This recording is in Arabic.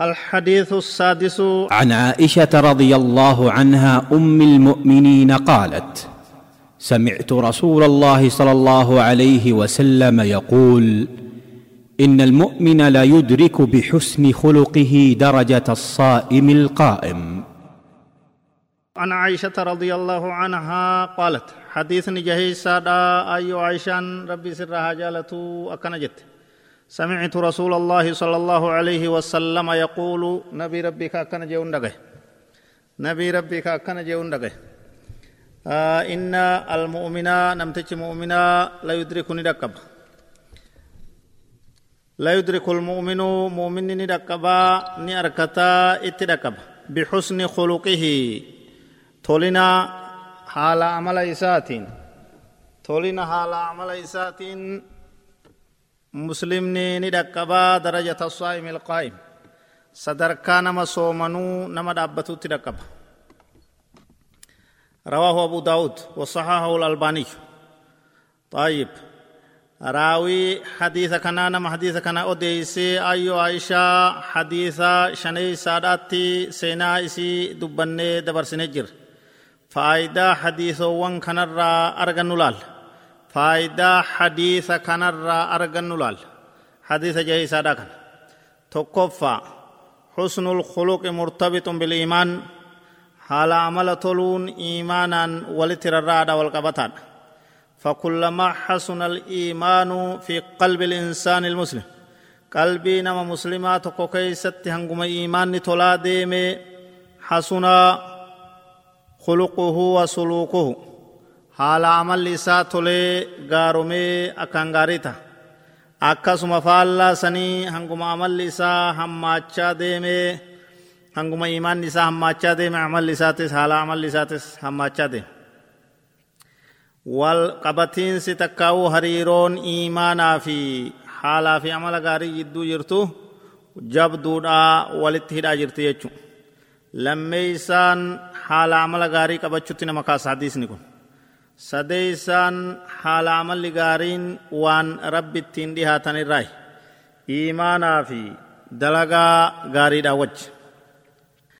الحديث السادس عن عائشة رضي الله عنها أم المؤمنين قالت سمعت رسول الله صلى الله عليه وسلم يقول إن المؤمن لا يدرك بحسن خلقه درجة الصائم القائم. عن عائشة رضي الله عنها قالت حديث نجهي سادا أيو عائشان ربي سرها جالتو أكنجت. سمعت رسول الله صلى الله عليه وسلم يقول نبي ربك أكن جون دقه. نبي ربك أكن جون دقه. آه إن المؤمنا نمتج مؤمنا لا يدركني دكب لا يدرك المؤمن مؤمن ندكبا نأركتا اتدكب بحسن خلقه. تولنا حال عمل إساتين. تولنا حال عمل إساتين. مسلمني ندكبا درجة الصائم القائم صدركا نما صومنو نما دابتو تدكب رواه أبو داود وصححه الألباني طيب راوي حديث كنا نما حديث كنا أديسي أيو عائشة حديث شني ساداتي سينا إسي دبني دبر سنجر فايدة حديث وان كنرا أرغن لال فايدة حديث كنرا أرغن لال حديث جاي سادا كان تكفى حسن الخلق مرتبط بالإيمان حال عمل طلون إيمانا ولتررادا والقبطان فكلما حسن الإيمان في قلب الإنسان المسلم قلبي نما مسلمات كوكيست هنگم إيمان تولا ديمي حسن خلقه وسلوكه haala amalli isaa tolee gaaromee akkaan gaarii ta'a akkasuma faallaa sanii hanguma amalli isaa hammaachaa deemee hanguma imaan isaa hammaachaa deeme amalli isaatis haala amalli isaatis hammaachaa deeme wal qabatiinsi takkaa'uu hariiroon iimaanaa fi haalaa fi amala gaarii jidduu jirtu jabduudhaa walitti hidhaa jirti jechuudha. lammeeysaan haala amala gaarii qabachuutti nama kaasa hadiisni kun sadeeysaan haala amalli gaariin waan rabbi ittiin dhihaatan irraa iimaanaa fi dalagaa gaariidhaa wajji